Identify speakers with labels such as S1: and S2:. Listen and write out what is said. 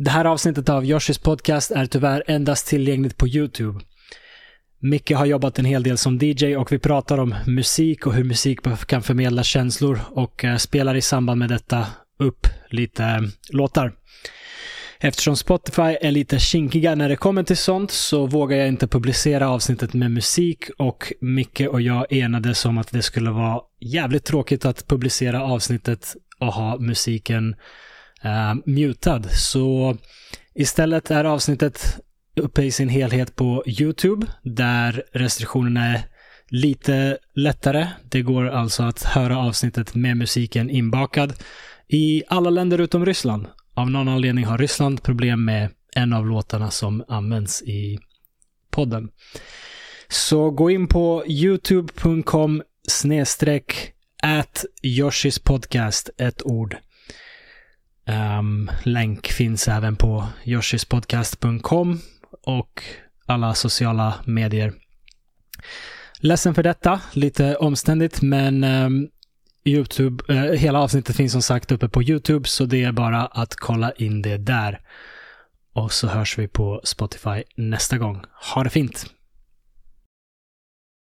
S1: Det här avsnittet av Yoshis podcast är tyvärr endast tillgängligt på YouTube. Micke har jobbat en hel del som DJ och vi pratar om musik och hur musik kan förmedla känslor och eh, spelar i samband med detta upp lite eh, låtar. Eftersom Spotify är lite kinkiga när det kommer till sånt så vågar jag inte publicera avsnittet med musik och Micke och jag enades om att det skulle vara jävligt tråkigt att publicera avsnittet och ha musiken uh, mutad. Så istället är avsnittet uppe i sin helhet på YouTube där restriktionerna är lite lättare. Det går alltså att höra avsnittet med musiken inbakad i alla länder utom Ryssland. Av någon anledning har Ryssland problem med en av låtarna som används i podden. Så gå in på youtube.com snedstreck at Yoshis podcast, ett ord. Um, länk finns även på yoshispodcast.com och alla sociala medier. Ledsen för detta, lite omständigt, men um, YouTube, uh, hela avsnittet finns som sagt uppe på YouTube, så det är bara att kolla in det där. Och så hörs vi på Spotify nästa gång. Ha det fint!